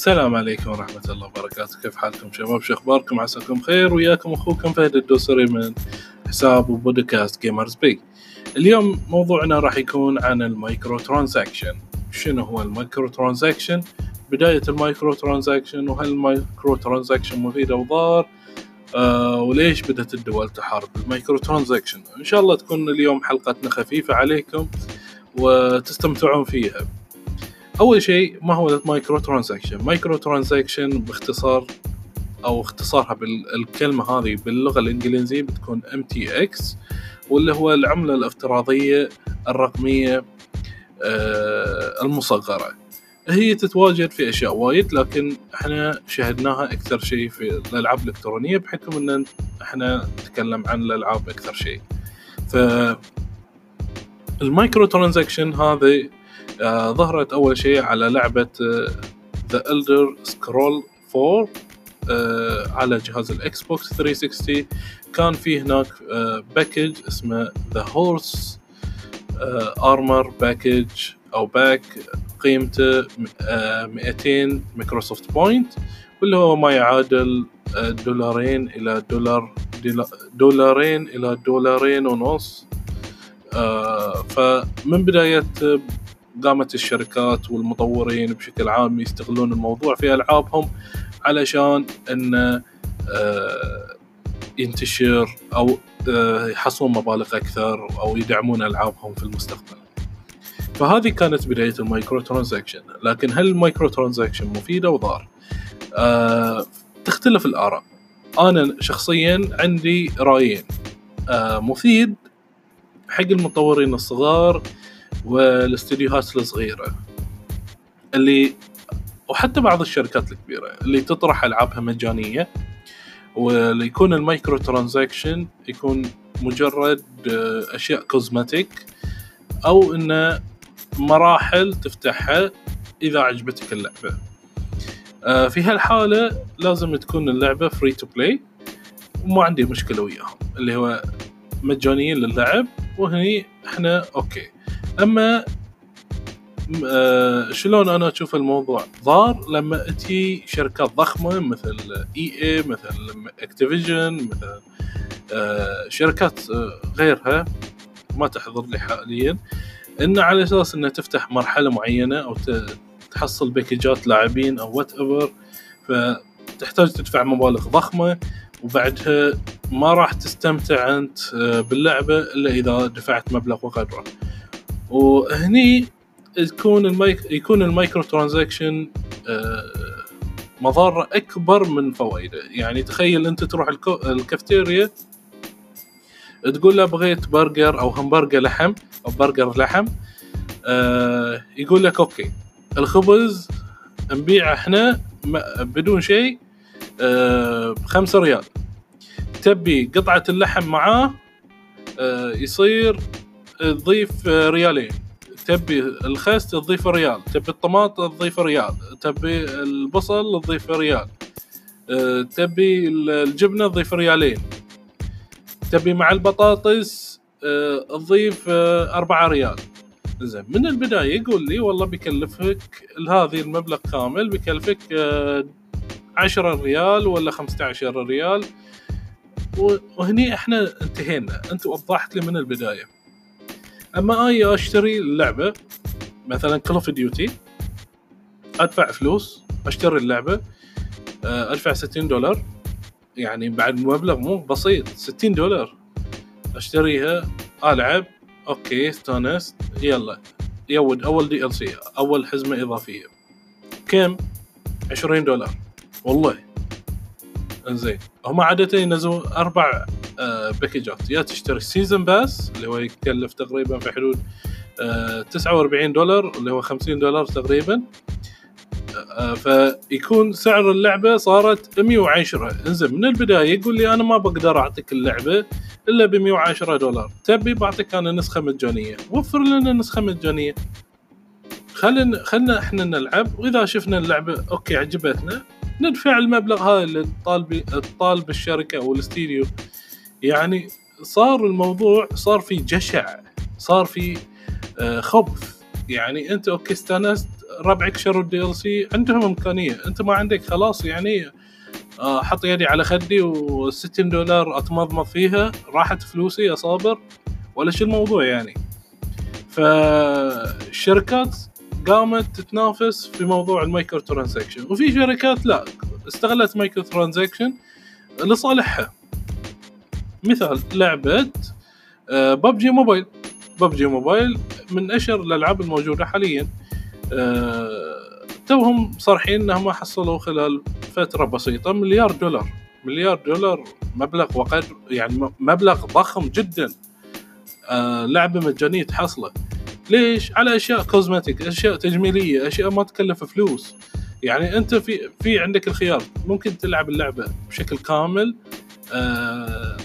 السلام عليكم ورحمة الله وبركاته. كيف حالكم شباب؟ شو أخباركم؟ عساكم خير وياكم أخوكم فهد الدوسري من حساب بودكاست Gamers Bay اليوم موضوعنا راح يكون عن ال micro transaction شنو هو ال micro transaction بداية ال micro transaction وهل ال micro transaction مفيد أو ضار؟ آه وليش بدأت الدول تحارب ال micro transaction إن شاء الله تكون اليوم حلقتنا خفيفة عليكم وتستمتعون فيها. أول شيء ما هو ال micro transaction micro transaction باختصار أو اختصارها بالكلمة هذه باللغة الإنجليزية بتكون MTX واللي هو العملة الافتراضية الرقمية آه، المصغرة. هي تتواجد في أشياء وايد لكن إحنا شاهدناها أكثر شيء في الألعاب الإلكترونية بحكم إن إحنا نتكلم عن الألعاب أكثر شيء. ف ال micro transaction هذه آه ظهرت أول شيء على لعبة The Elder Scrolls 4 آه على جهاز ال Xbox 360 كان في هناك آه package اسمه The Horse Armor package أو pack قيمته آه 200 Microsoft point واللي هو ما يعادل آه، دولارين إلى دولار دولارين إلى دولارين ونص. آه فمن بداية قامت الشركات والمطورين بشكل عام يستغلون الموضوع في ألعابهم علشان انه آه، ينتشر أو آه، يحصلون مبالغ أكثر أو يدعمون ألعابهم في المستقبل. فهذه كانت بداية ال micro transaction، لكن هل ال micro transaction مفيده وضار؟ أه تختلف الآراء. أنا شخصيا عندي رأيين. أه مفيد حق المطورين الصغار والاستديوهات الصغيرة اللي وحتى بعض الشركات الكبيرة اللي تطرح ألعابها مجانية واللي يكون ال micro transaction يكون مجرد آه، أشياء cosmetic أو إنه مراحل تفتحها إذا عجبتك اللعبة. آه، في هالحالة لازم تكون اللعبة free to play وما عندي مشكلة وياهم اللي هو مجانيين للعب وهني إحنا أوكي. أما آه شلون أنا أشوف الموضوع؟ ضار لما تجي شركات ضخمة مثل EA مثل Activision مثل آه شركات آه غيرها ما تحضر لي حاليا إن على أساس إنها تفتح مرحلة معينة أو تحصل باكجات لاعبين أو whatever فتحتاج تدفع مبالغ ضخمة وبعدها ما راح تستمتع أنت آه، باللعبة إلا إذا دفعت مبلغ وقدره. وهني يكون المايك يكون ال micro transaction آه، مضاره أكبر من فوائده. يعني تخيل أنت تروح الكافتيريا تقول له بغيت برجر أو همبرجر لحم أو برجر لحم آه، يقول لك okay الخبز نبيعه إحنا بدون شيء بخمسة ريال. تبي قطعة اللحم معاه يصير تضيف ريالين. تبي الخس تضيف ريال تبي الطماط تضيف ريال تبي البصل تضيف ريال أه، تبي الجبنة تضيف ريالين. تبي مع البطاطس أه، تضيف أه، أربعة ريال. زين من البداية يقول لي والله بيكلفك هذه المبلغ كامل بيكلفك 10 ريال ولا 15 ريال. وهني إحنا انتهينا. أنت وضحت لي من البداية. اما اي اشتري اللعبة مثلا Call of Duty ادفع فلوس اشتري اللعبة آه، ادفع 60 دولار. يعني بعد مبلغ مو بسيط 60 دولار. اشتريها العب okay استانست يلا. يود اول DLC اول حزمة اضافية. كم؟ 20 دولار. والله. انزين هم عاده ينزلون أربع باكجات يا تشتري ال season pass اللي هو يكلف تقريبا في حدود 49 آه، دولار اللي هو 50 دولار تقريبا. آه، فيكون سعر اللعبة صارت 110 انزين من البداية يقول لي أنا ما بقدر أعطيك اللعبة إلا ب 110 دولار. تبي بعطيك أنا نسخة مجانية. وفر لنا نسخة مجانية. خلينا خلينا إحنا نلعب. وإذا شفنا اللعبة أوكي عجبتنا. ندفع المبلغ هذا اللي طالب طالب الشركة أو الاستديو يعني صار الموضوع صار في جشع صار في آه، خبث يعني أنت okay استانست ربعك شروا ال DLC عندهم إمكانية. أنت ما عندك خلاص يعني آه، حط يدي على خدي و60 دولار أتمضمض فيها راحت فلوسي يا صابر ولا شو الموضوع يعني. فالشركات قامت تتنافس في موضوع ال micro transaction وفي شركات لا استغلت micro transaction لصالحها. مثال لعبة PUBG Mobile. PUBG Mobile من أشهر الألعاب الموجودة حاليا. آه، توهم صارحين إنهم حصلوا خلال فترة بسيطة. مليار دولار. مليار دولار مبلغ وقدر يعني مبلغ ضخم جدا. آه، لعبة مجانية تحصله. ليش؟ على أشياء cosmetic أشياء تجميلية أشياء ما تكلف فلوس. يعني أنت في في عندك الخيار. ممكن تلعب اللعبة بشكل كامل آه،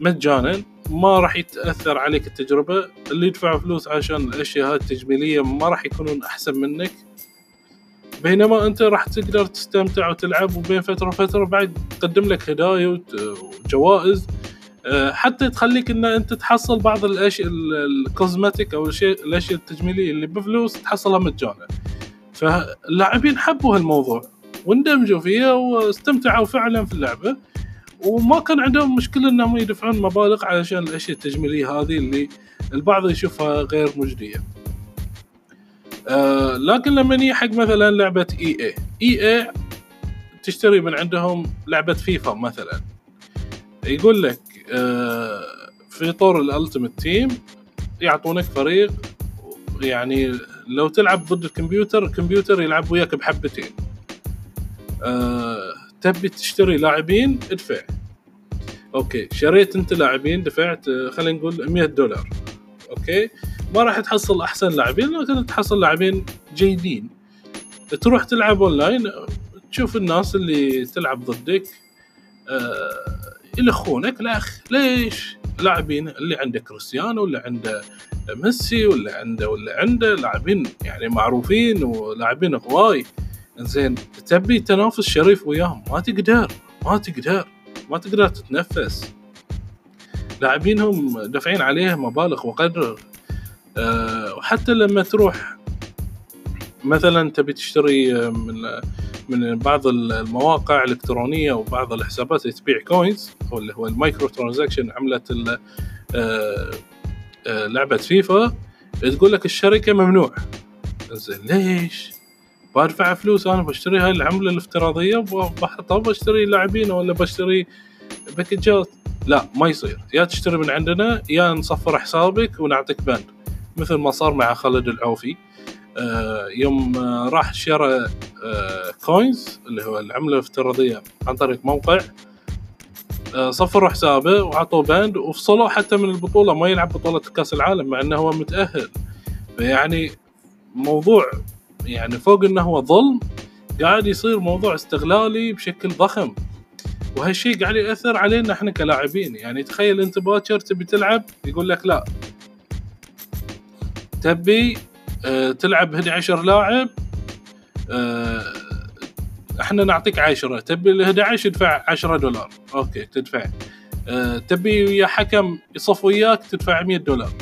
مجانا. ما راح يتأثر عليك التجربة. اللي يدفعوا فلوس عشان الأشياء هاي التجميلية ما راح يكونون أحسن منك. بينما أنت راح تقدر تستمتع وتلعب وبين فترة وفترة بعد تقدم لك هدايا وجوائز. حتى تخليك إن أنت تحصل بعض الأشياء الكوزمتيك أو الأشياء الأشياء التجميلية اللي بفلوس تحصلها مجانا. فاللاعبين حبوا هالموضوع واندمجوا فيها واستمتعوا فعلا في اللعبة. وما كان عندهم مشكلة إنهم يدفعون مبالغ علشان الأشياء التجميلية هذه اللي البعض يشوفها غير مجدية. آه لكن لما نيجي حق مثلا لعبة EA EA تشتري من عندهم لعبة فيفا مثلا. يقول لك آه في طور ال Ultimate Team يعطونك فريق يعني لو تلعب ضد الكمبيوتر الكمبيوتر يلعب وياك بحبتين. آه تبي تشتري لاعبين ادفع. okay شريت أنت لاعبين دفعت آه، خلينا نقول 100 دولار. okay؟ ما راح تحصل أحسن لاعبين لكن تحصل لاعبين جيدين. تروح تلعب أونلاين تشوف الناس اللي تلعب ضدك. آه يلخونك الاخ ليش؟ لاعبين اللي عنده كريستيانو ولا عنده ميسي ولا عنده ولا عنده لاعبين يعني معروفين ولاعبين هواي. زين تبي تنافس شريف وياهم؟ ما تقدر ما تقدر ما تقدر تتنفس. لاعبينهم دافعين عليه مبالغ وقدر. أه وحتى لما تروح مثلا تبي تشتري من من بعض المواقع الإلكترونية وبعض الحسابات اللي تبيع coins أو اللي هو ال micro transaction عملت أه أه لعبة فيفا. تقول لك الشركة ممنوع. زين ليش؟ بدفع فلوس أنا بشتري هاي العملة الافتراضية وبحطها بشتري لاعبين ولا بشتري باكجات لا ما يصير. يا تشتري من عندنا يا نصفر حسابك ونعطيك banned مثل ما صار مع خالد العوفي. آه يوم آه راح شرى آه coins اللي هو العملة الافتراضية عن طريق موقع. آه صفروا حسابه وعطوه banned وفصلوه حتى من البطولة. ما يلعب بطولة كأس العالم مع إنه هو متأهل. فيعني موضوع يعني فوق إنه هو ظلم قاعد يصير موضوع استغلالي بشكل ضخم. وهالشيء قاعد يأثر علينا إحنا كلاعبين. يعني تخيل أنت باكر تبي تلعب يقول لك لا. تبي آه تلعب 11 لاعب إحنا نعطيك 10 تبي ال 11 ادفع 10 دولار. okay تدفع. آه تبي ويا حكم يصف وياك تدفع 100 دولار.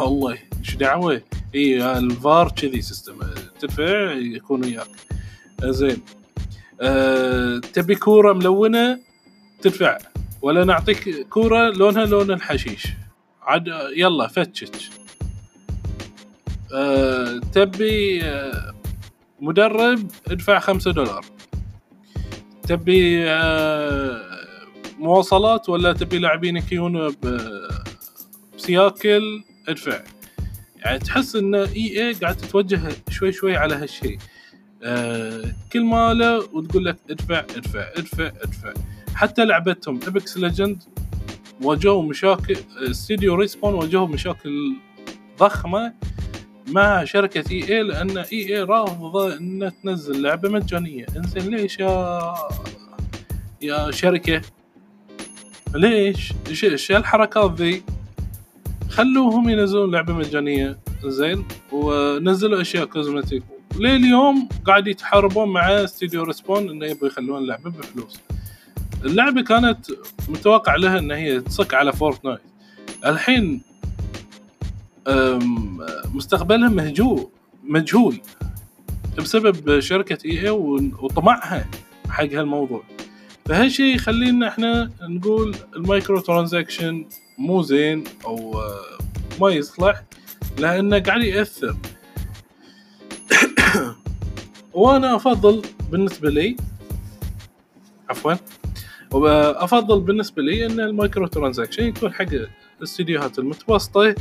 الله إيش دعوة؟ إي الفار كذي system تدفع يكون وياك. زين. أه تبي كورة ملونة؟ تدفع. ولا نعطيك كورة لونها لون الحشيش. عاد يلا فتشت. أه تبي أه مدرب ادفع خمسة دولار. تبي أه مواصلات ولا تبي لاعبينك يكونوا بسياكل؟ ادفع. يعني تحس إن إي اي قاعد تتوجه شوي شوي على هالشيء. آه كل ماله وتقول لك ادفع ادفع ادفع ادفع. حتى لعبتهم Apex Legend واجهوا مشاكل استديو Respawn واجهوا مشاكل ضخمة. مع شركة EA لأن EA رافضة إن تنزل لعبة مجانية. إنزين ليش يا يا شركة؟ ليش؟ إيش الحركات ذي؟ خلوهم ينزلون لعبة مجانية. زين ونزلوا أشياء cosmetic. لليوم قاعد يتحاربون مع استديو Respawn إنه يبغوا يخلون اللعبة بفلوس. اللعبة كانت متوقع لها إن هي تصك على Fortnite. الحين مستقبلها مهجور مجهول بسبب شركة EA وطمعها حق هالموضوع. فهالشيء يخلينا إحنا نقول ال microtransaction مو زين أو آه، ما يصلح لأنه قاعد يأثر. وأنا أفضل بالنسبة لي عفوا وأفضل بالنسبة لي إن ال microtransaction يكون حق الاستديوهات المتوسطة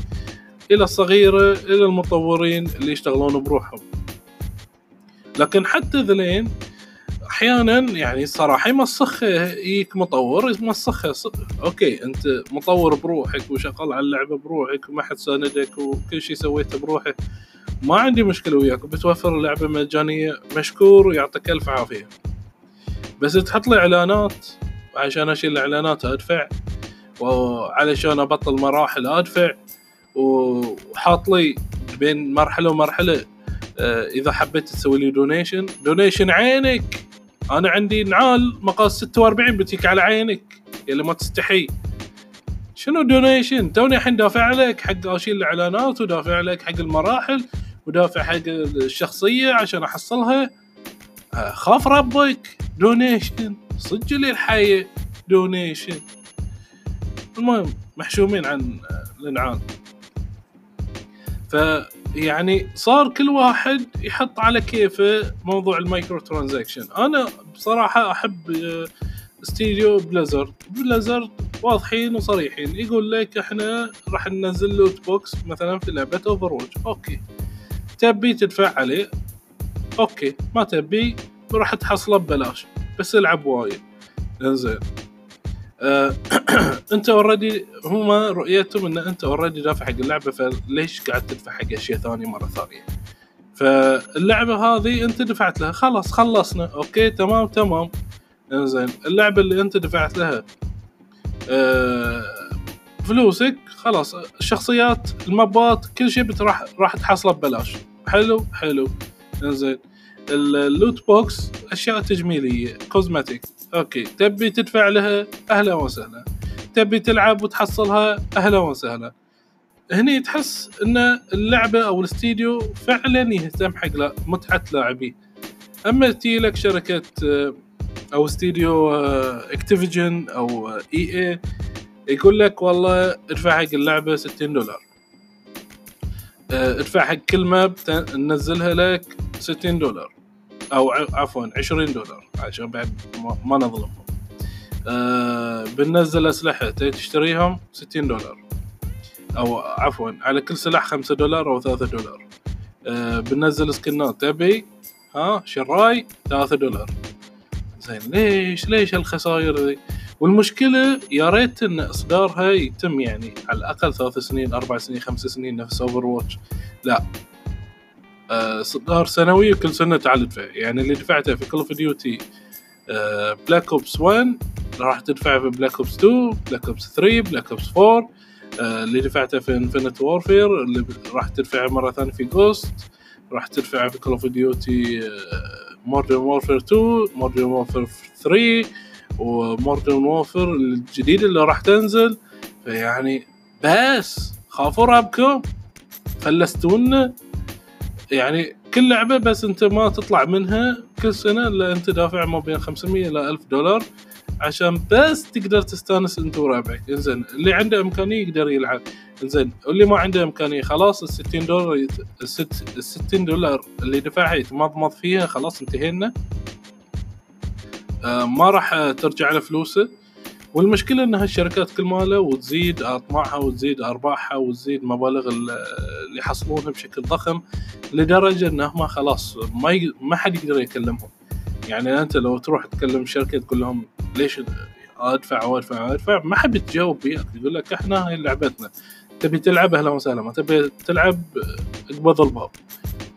إلى الصغيره إلى المطورين اللي يشتغلون بروحهم. لكن حتى ذلين أحيانا يعني الصراحه يمسخ يجيك مطور يمسخها okay أنت مطور بروحك وشغال على اللعبة بروحك وما حد ساندك وكل شيء سويته بروحك ما عندي مشكلة وياك بتوفر لعبه مجانية مشكور ويعطيك ألف عافية. بس تحط لي إعلانات عشان أشيل الاعلانات أدفع وعلشان أبطل مراحل أدفع وحاط لي بين مرحلة ومرحلة آه، إذا حبيت تسوي لي donation donation عينك. أنا عندي نعال مقاس 46 بتيك على عينك يلي ما تستحي. شنو donation توني الحين دافع لك حق أشيل الإعلانات ودافع لك حق المراحل ودافع حق الشخصية عشان أحصلها. آه، خاف ربك. donation سجل الحية donation المهم محشومين عن الانعام فيعني صار كل واحد يحط على كيفه موضوع ال microtransaction أنا بصراحة أحب استديو Blizzard. Blizzard واضحين وصريحين. يقول لك إحنا راح ننزل loot box مثلا في لعبة Over okay. تبي تدفع عليه؟ okay. ما تبي راح تحصله ببلاش. بس العب وايد. إنزين. آه انت already هم رؤيتهم إن انت already دافع حق اللعبة فليش قاعد تدفع حق أشياء ثانية مرة ثانية؟ فاللعبة هذه انت دفعت لها. خلاص خلصنا. okay تمام تمام. إنزين. اللعبة اللي انت دفعت لها آه فلوسك خلاص. الشخصيات المابات كل شيء راح راح تحصله ببلاش. حلو؟ حلو. إنزين. ال loot box أشياء تجميلية. cosmetic okay. تبي تدفع لها أهلا وسهلا. تبي تلعب وتحصلها أهلا وسهلا. هني تحس إن اللعبة أو الاستديو فعلا يهتم حق متعة لاعبيه. أما تجي لك شركة آه، أو استديو Activision آه، أو EA يقول لك والله ادفع حق اللعبة 60 دولار. آه، ادفع حق كل map ننزلها لك 60 دولار. أو عفوا 20 دولار عشان بعد ما نظلمهم. آه بننزل اسلحه تشتريهم 60 دولار. أو عفوا على كل سلاح 5 دولار أو 3 دولار. آه بننزل سكنات تبي ها شراي 3 دولار. زين ليش ليش هالخسائر ذي؟ والمشكلة يا ريت إن إصدارها يتم يعني على الأقل ثلاث سنين أربع سنين خمس سنين نفس Overwatch لا. صدار سنوي وكل سنة تعال تدفع يعني اللي دفعته في Call of Duty Black Ops 1 راح تدفع في Black Ops 2 Black Ops 3 Black Ops 4 اللي دفعته في Infinite Warfare اللي راح تدفع مرة ثانية في Ghost راح تدفع في Call of Duty Modern Warfare 2 Modern Warfare 3 و Modern Warfare الجديد اللي راح تنزل. فيعني بس خافوا ربكم فلستونا. يعني كل لعبة بس أنت ما تطلع منها كل سنة إلا أنت دافع ما بين 500 إلى 1000 دولار عشان بس تقدر تستانس أنت وربعك. إنزين اللي عنده إمكانية يقدر يلعب. إنزين واللي ما عنده إمكانية خلاص ال 60 دولار ال 60 دولار اللي دفعها يتمضمض فيها خلاص انتهينا. آه ما راح ترجع له فلوسه. والمشكلة إن هالشركات كل ماله وتزيد أطماعها وتزيد أرباحها وتزيد مبالغ اللي يحصلونها بشكل ضخم لدرجة انهم خلاص ما ي... ما حد يقدر يكلمهم. يعني أنت لو تروح تكلم شركة تقول لهم ليش أدفع وأدفع وأدفع؟ ما حد يتجاوب وياك يقول لك إحنا هاي لعبتنا. تبي تلعب؟ أهلا وسهلا. ما تبي تلعب؟ اقبض الباب.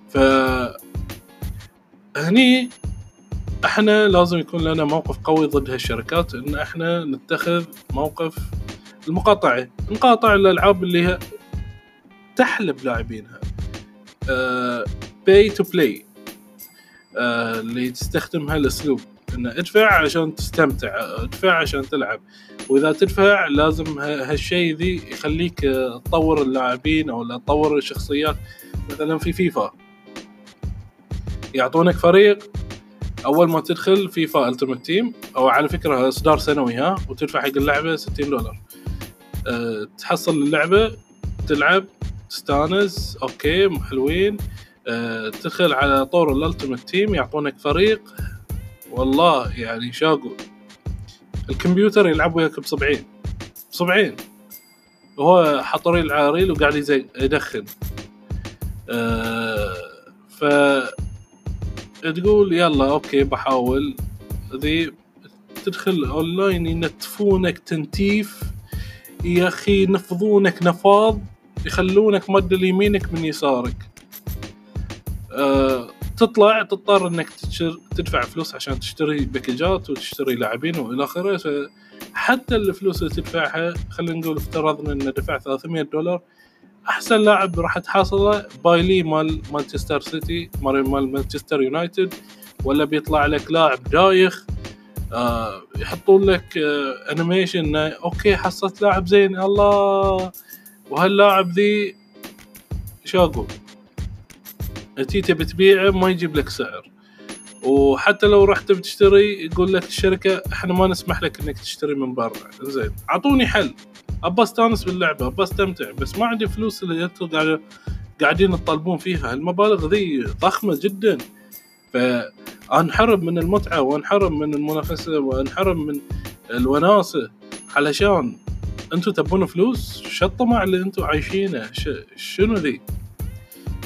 ف هني إحنا لازم يكون لنا موقف قوي ضد هالشركات إن إحنا نتخذ موقف المقاطعة. نقاطع الألعاب اللي تحلب لاعبينها. pay to play اللي تستخدم هالاسلوب انه ادفع عشان تستمتع ادفع عشان تلعب. وإذا تدفع لازم هالشيء ذي يخليك تطور اللاعبين أو تطور الشخصيات. مثلا في فيفا يعطونك فريق أول ما تدخل فيفا Ultimate Team أو على فكرة اصدار سنوي ها؟ وتدفع حق اللعبة 60 دولار. أه تحصل اللعبة تلعب تستانس okay حلوين. أه تدخل على طور ال Ultimate Team يعطونك فريق. والله يعني شاقو الكمبيوتر يلعب وياك بصبعين بصبعين وهو حط ريل على ريل وقاعد يدخن. أه ف تقول يلا okay بحاول. ذي تدخل اونلاين ينتفونك تنتيف. يا أخي ينفضونك نفاض يخلونك مد يمينك من يسارك. أه تطلع تضطر إنك تدفع فلوس عشان تشتري باكجات وتشتري لاعبين وإلى آخره. حتى الفلوس اللي تدفعها خلينا نقول افترضنا ان دفع 300 دولار أحسن لاعب راح تحصله بايلي مال مانشستر سيتي مال مانشستر يونايتد ولا بيطلع لك لاعب دايخ آه يحطون لك آه animation okay حصلت لاعب زين الله. وهاللاعب ذي شو أقول؟ انتي تبي تبيعه ما يجيب لك سعر. وحتى لو رحت بتشتري يقول لك الشركة إحنا ما نسمح لك إنك تشتري من برا. زين أعطوني حل. أبى أستانس باللعبة أبى أستمتع بس ما عندي فلوس اللي أنتم قاعدين تطالبون فيها. المبالغ ذي ضخمة جدا. فأنحرم من المتعة وأنحرم من المنافسة وأنحرم من الوناسة. علشان أنتم تبون فلوس شو الطمع اللي أنتم عايشينه. شنو ذي؟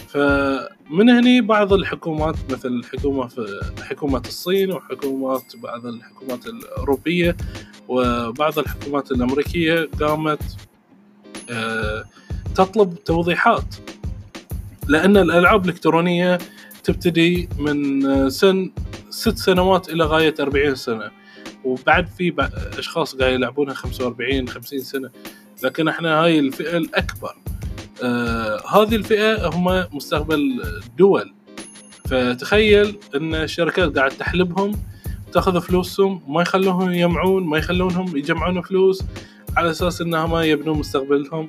فمن هني بعض الحكومات مثل الحكومة في حكومة الصين وحكومات بعض الحكومات الأوروبية وبعض الحكومات الأمريكية قامت آه، تطلب توضيحات لأن الألعاب الإلكترونية تبتدي من سن ست سنوات إلى غاية أربعين سنة وبعد في أشخاص قاعد يلعبونها خمسة وأربعين خمسين سنة لكن إحنا هاي الفئة الأكبر. آه هذه الفئة هم مستقبل الدول فتخيل إن الشركات قاعد تحلبهم تاخذ فلوسهم ما يخلوهم يجمعون ما يخلونهم يجمعون فلوس على أساس انهم يبنون مستقبلهم.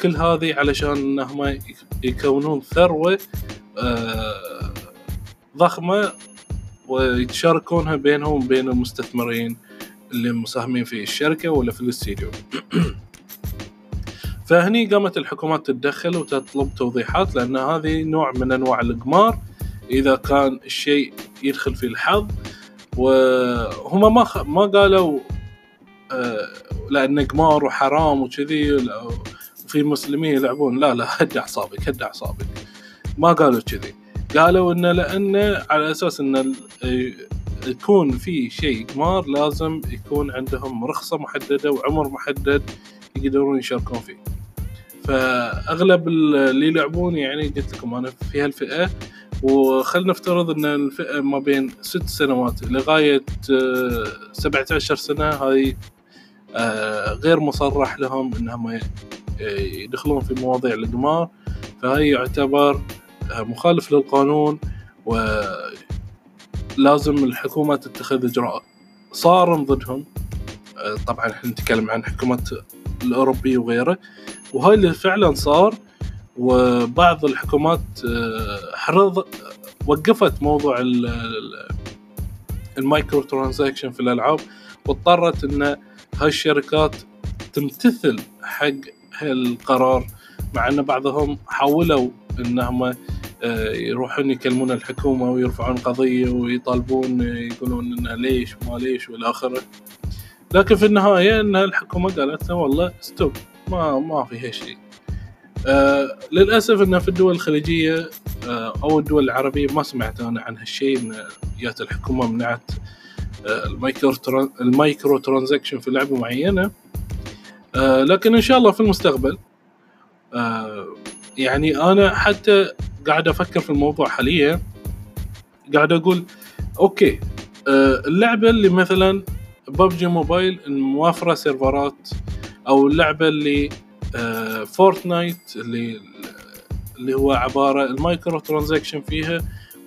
كل هذه علشان انهم يكونون ثروة آه ضخمة ويتشاركونها بينهم وبين المستثمرين اللي مساهمين في الشركة ولا في الاستديو. فهني قامت الحكومات تتدخل وتطلب توضيحات لأن هذه نوع من أنواع القمار. إذا كان الشيء يدخل في الحظ وهم ما خ... ما قالوا آه لأن قمار وحرام وكذي وفي مسلمين يلعبون. لا لا هد أعصابك هد أعصابك. ما قالوا كذي. قالوا انه لأن على أساس إن يكون في شيء قمار لازم يكون عندهم رخصة محددة وعمر محدد يقدرون يشاركون فيه. فأغلب اللي يلعبون يعني قلت لكم أنا في هالفئة وخلنا نفترض إن الفئة ما بين ست سنوات لغاية 17 آه، سنة هاي آه، غير مصرح لهم إنهم يدخلون في مواضيع القمار فهي يعتبر آه، مخالف للقانون ولازم الحكومة تتخذ إجراء. صارم ضدهم. طبعا إحنا نتكلم عن حكومات الأوروبية وغيره. وهاي اللي فعلا صار. وبعض الحكومات آه، حرض وقفت موضوع ال microtransaction في الألعاب واضطرت إن هاي الشركات تمتثل حق القرار مع إن بعضهم حاولوا إنهم آه، يروحون يكلمون الحكومة ويرفعون قضية ويطالبون يقولون انه ليش وما ليش وإلى آخره. لكن في النهاية إن الحكومة قالت والله stop ما ما فيها شيء آه للأسف انه في الدول الخليجية آه أو الدول العربية ما سمعت أنا عن هالشيء جات الحكومة منعت آه ال micro ال microtransaction في لعبة معينة. آه لكن إن شاء الله في المستقبل آه يعني أنا حتى قاعد أفكر في الموضوع حاليا. قاعد أقول okay آه اللعبة اللي مثلا ببجي موبايل موافرة سيرفرات أو اللعبة اللي فورتنايت اللي اللي هو عبارة ال microtransaction فيها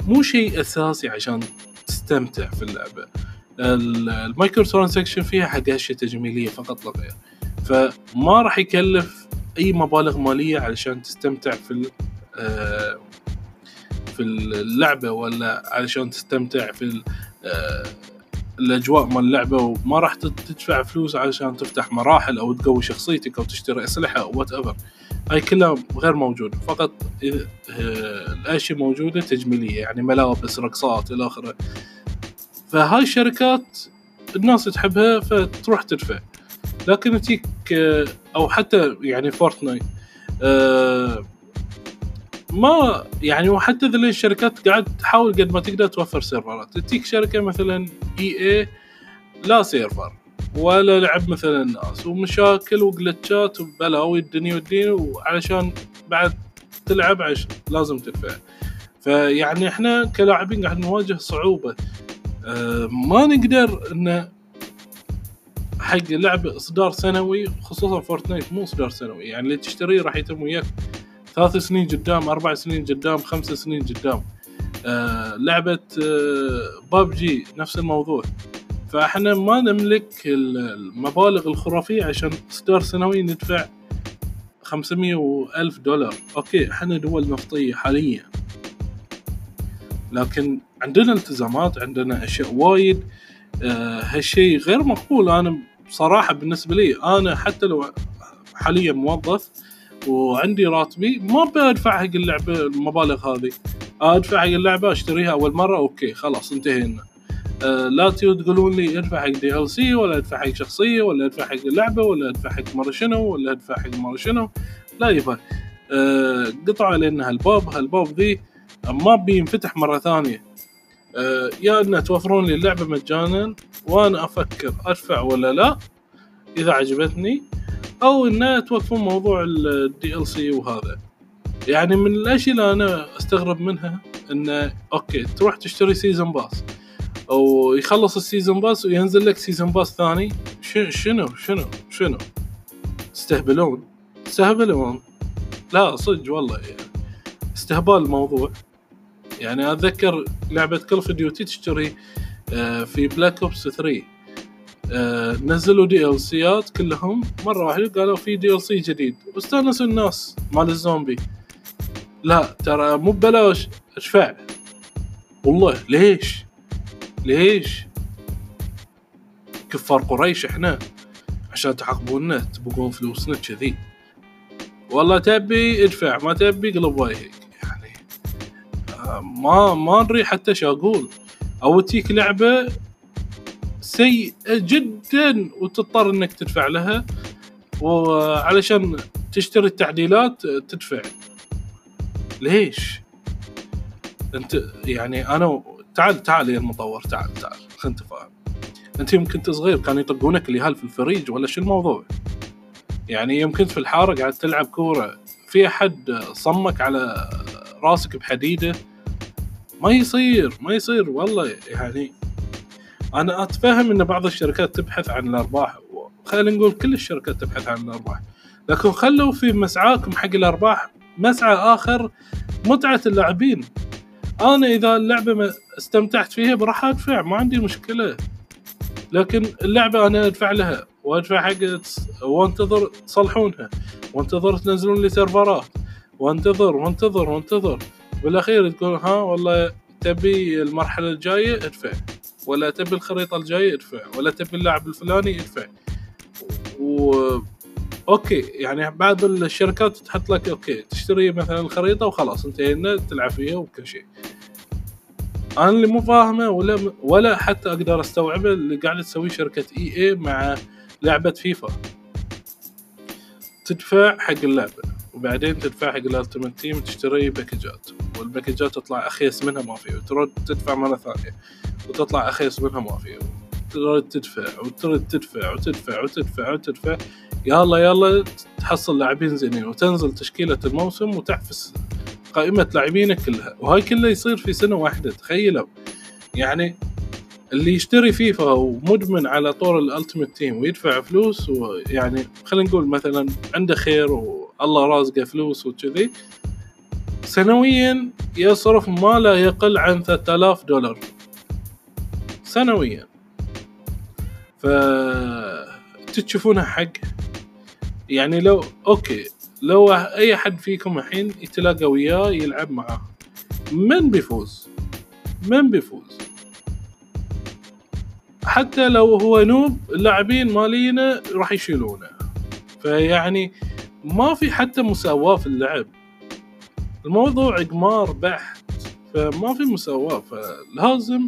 مو شيء أساسي عشان تستمتع في اللعبة. ال microtransaction فيها حق اشياء تجميلية فقط لا غير. فما راح يكلف أي مبالغ مالية علشان تستمتع في آه في اللعبة ولا علشان تستمتع في آه، الأجواء مال اللعبة وما راح تدفع فلوس علشان تفتح مراحل أو تقوي شخصيتك أو تشتري أسلحة أو whatever هاي كلها غير موجودة. فقط آه، الأشياء موجودة تجميلية يعني ملابس رقصات إلى آخره. فهاي الشركات الناس تحبها فتروح تدفع. لكن تجيك آه، أو حتى يعني فورتنايت ما يعني وحتى ذي الشركات قاعد تحاول قد ما تقدر توفر سيرفرات تجيك شركة مثلا EA لا server ولا لعب مثل الناس ومشاكل و glitch ات وبلاوي الدنيا والدين وعلشان بعد تلعب عش لازم تدفع. فيعني إحنا كلاعبين قاعد نواجه صعوبة. أه ما نقدر إن حق لعبه إصدار سنوي خصوصا فورتنايت مو إصدار سنوي يعني اللي تشتريه راح يتم وياك. ثلاث سنين قدام أربع سنين قدام خمس سنين قدام. آه لعبة آه بابجي نفس الموضوع. فاحنا ما نملك المبالغ الخرافية عشان إصدار سنوي ندفع خمسمية وألف دولار. أوكي إحنا دول نفطية حاليا. لكن عندنا التزامات عندنا أشياء وايد. آه هالشيء غير مقبول. أنا بصراحة بالنسبة لي أنا حتى لو حاليا موظف وعندي راتبي ما بدفع حق اللعبة المبالغ هذه. أدفع حق اللعبة أشتريها أول مرة okay خلاص انتهينا. آه، لا تقولون لي أدفع حق DLC ولا أدفع حق شخصية ولا أدفع حق اللعبة ولا أدفع حق مره شنو ولا أدفع حق مره شنو. لا يبا أه قطعوا علينا هالباب. هالباب ذي ما بينفتح مرة ثانية. أه يا ان توفرون لي اللعبة مجانا وأنا أفكر أدفع ولا لا. إذا عجبتني أو ان توقفون موضوع ال DLC وهذا. يعني من الأشياء اللي أنا أستغرب منها إنه okay تروح تشتري season pass أو يخلص ال season pass وينزل لك season pass ثاني. شنو شنو شنو؟ استهبلون. استهبلون. لا صدق والله. يعني استهبال الموضوع يعني أتذكر لعبة Call of Duty تشتري آه، في Black Ops 3 نزلوا DLC ات كلهم. مرة واحدة قالوا في DLC جديد. واستأنسوا الناس مال الزومبي. لا ترى مو ببلاش. ادفع والله ليش؟ ليش؟ كفار قريش إحنا. عشان تعاقبونا تبغون فلوسنا كذي. والله تبي ادفع ما تبي قلب وجهك يعني آه، ما ما ندري حتى إيش أقول. أو تجيك لعبة سيئة جدا وتضطر إنك تدفع لها. وعلشان تشتري التعديلات تدفع. ليش؟ أنت يعني أنا تعال تعال يا المطور تعال تعال خلينا نتفاهم. أنت يوم كنت صغير كانوا يطقونك اليهال في الفريج ولا شو الموضوع؟ يعني يوم كنت في الحارة قاعد تلعب كورة في أحد صمك على راسك بحديدة؟ ما يصير ما يصير والله. يعني أنا أتفهم إن بعض الشركات تبحث عن الأرباح. خلينا نقول كل الشركات تبحث عن الأرباح. لكن خلوا في مسعاكم حق الأرباح مسعى آخر متعة اللاعبين. أنا إذا اللعبة استمتعت فيها براح أدفع ما عندي مشكلة. لكن اللعبة أنا أدفع لها وأدفع حق وأنتظر تصلحونها وأنتظر تنزلون لي سيرفرات. وأنتظر وأنتظر وأنتظر. بالأخير تقول ها والله تبي المرحلة الجاية ادفع. ولا تبي الخريطة الجاية ادفع ولا تبي اللاعب الفلاني ادفع. و أوكي يعني بعض الشركات تحط لك أوكي تشتري مثلا الخريطة وخلاص انتهينا تلعب فيها وكل شيء. أنا اللي مو فاهمه ولا ولا حتى أقدر أستوعبه اللي قاعدة تسويه شركة EA مع لعبة فيفا. تدفع حق اللعبة وبعدين تدفع حق ال Ultimate Team تشتري باكجات والباكجات تطلع أخيس منها ما في وترد تدفع مرة ثانية. وتطلع اخيس منها ما ترد تدفع وترد تدفع وتدفع وتدفع وتدفع. يلا يلا تحصل لاعبين زينين وتنزل تشكيلة الموسم وتعفس قائمة لاعبينك كلها. وهاي كلها يصير في سنة واحدة تخيلوا. يعني اللي يشتري فيفا ومدمن على طور ال Ultimate Team ويدفع فلوس ويعني خلينا نقول مثلا عنده خير والله رازقه فلوس وكذي سنويا يصرف ما لا يقل عن 3000 دولار. سنويا ف تشوفونها حق. يعني لو أوكي لو أي حد فيكم الحين يتلاقى وياه يلعب معاه من بيفوز؟ من بيفوز؟ حتى لو هو noob اللاعبين مالينا راح يشيلونه. فيعني ما في حتى مساواة في اللعب. الموضوع قمار بحت فما في مساواة فلازم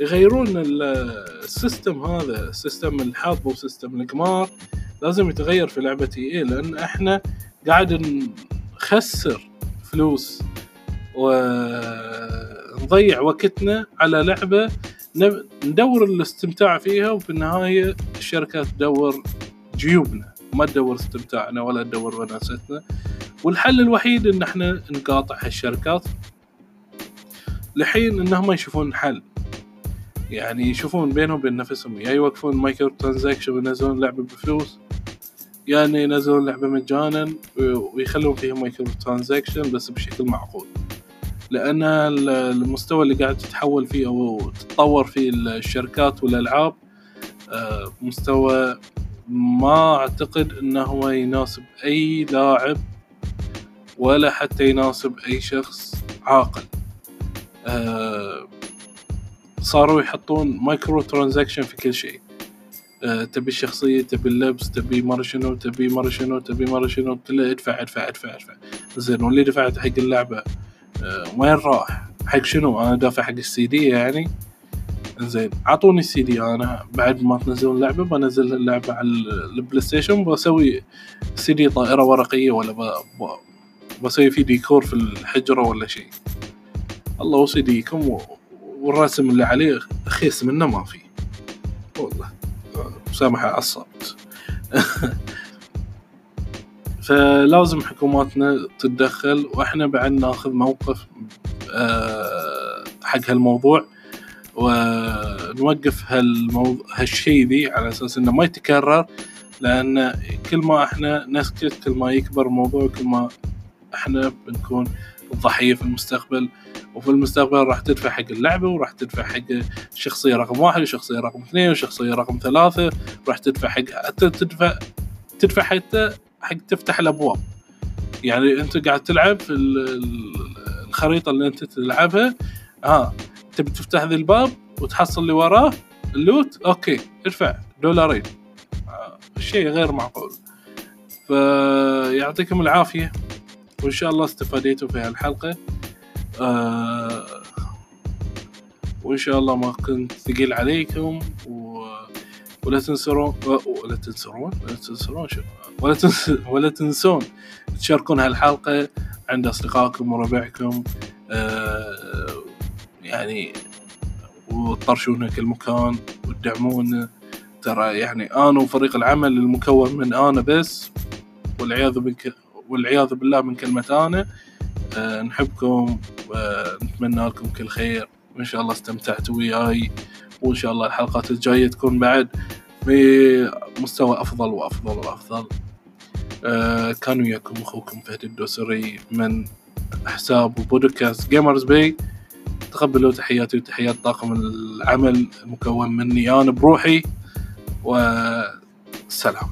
يغيرون ال system هذا system الحظ و system القمار لازم يتغير في لعبة اي لأن إحنا قاعد نخسر فلوس ونضيع وقتنا على لعبة ندور الاستمتاع فيها وفي النهاية الشركة تدور جيوبنا. ما تدور استمتاعنا ولا تدور وناستنا. والحل الوحيد إن إحنا نقاطع هالشركات لحين إنهم يشوفون حل. يعني يشوفون بينهم وبين نفسهم. يا يوقفون micro transaction وينزلون لعبة بفلوس يعني ينزلون لعبة مجانا ويخلون فيها micro transaction بس بشكل معقول. لأن المستوى اللي قاعد تتحول فيه أو تتطور فيه الشركات والألعاب آه، مستوى ما أعتقد أنه هو يناسب أي لاعب ولا حتى يناسب أي شخص عاقل. آه، صاروا يحطون micro transaction في كل شيء. آه، تبي الشخصية تبي اللبس تبي مرة شنو تبي مرة شنو تبي مرة شنو كله ادفع ادفع ادفع ادفع زين واللي دفعت حق اللعبة آه، وين راح؟ حق شنو؟ أنا دافع حق السي دي يعني. زين أعطوني السي دي. أنا بعد ما تنزلون اللعبة بنزل اللعبة على البلاي ستيشن بسوي سي دي طائرة ورقية ولا ب... ب... بسوي فيه ديكور في الحجرة ولا شيء. الله وسيديكم و... والرسم اللي عليه خيس منه ما في. والله. مسامحة عصبت فلازم حكوماتنا تتدخل وإحنا بعد ناخذ موقف آه، حق هالموضوع ونوقف هالشيء ذي على أساس إنه ما يتكرر لأن كل ما إحنا نسكت كل ما يكبر الموضوع كل ما إحنا بنكون الضحيه في المستقبل. وفي المستقبل راح تدفع حق اللعبة وراح تدفع حق الشخصية رقم واحد وشخصية رقم اثنين وشخصية رقم ثلاثة راح تدفع حق حتى تدفع تدفع حتى حق تفتح الأبواب يعني أنت قاعد تلعب في الخريطة اللي أنت تلعبها ها آه. تبي تفتح ذي الباب وتحصل اللي وراه ال loot أوكي ادفع دولارين آه. شيء غير معقول فيعطيكم العافية وإن شاء الله استفاديتوا في هالحلقة آه وإن شاء الله ما كنت ثقيل عليكم و... ولا تنسون ولا تنسون ولا تنسون ولا تنس... ولا تنسون تشاركون هالحلقة عند أصدقائكم وربعكم آه يعني وتطرشونا كل مكان وتدعمونا. ترى يعني أنا وفريق العمل المكون من أنا بس والعياذ بالله من كلمة أنا آه نحبكم ونتمنى لكم كل خير. وإن شاء الله استمتعتوا وياي. وإن شاء الله الحلقات الجاية تكون بعد في مستوى أفضل وأفضل وأفضل. آه كان وياكم أخوكم فهد الدوسري من حساب بودكاست جيمرز بي تقبلوا تحياتي وتحيات طاقم العمل المكون مني أنا بروحي. والسلام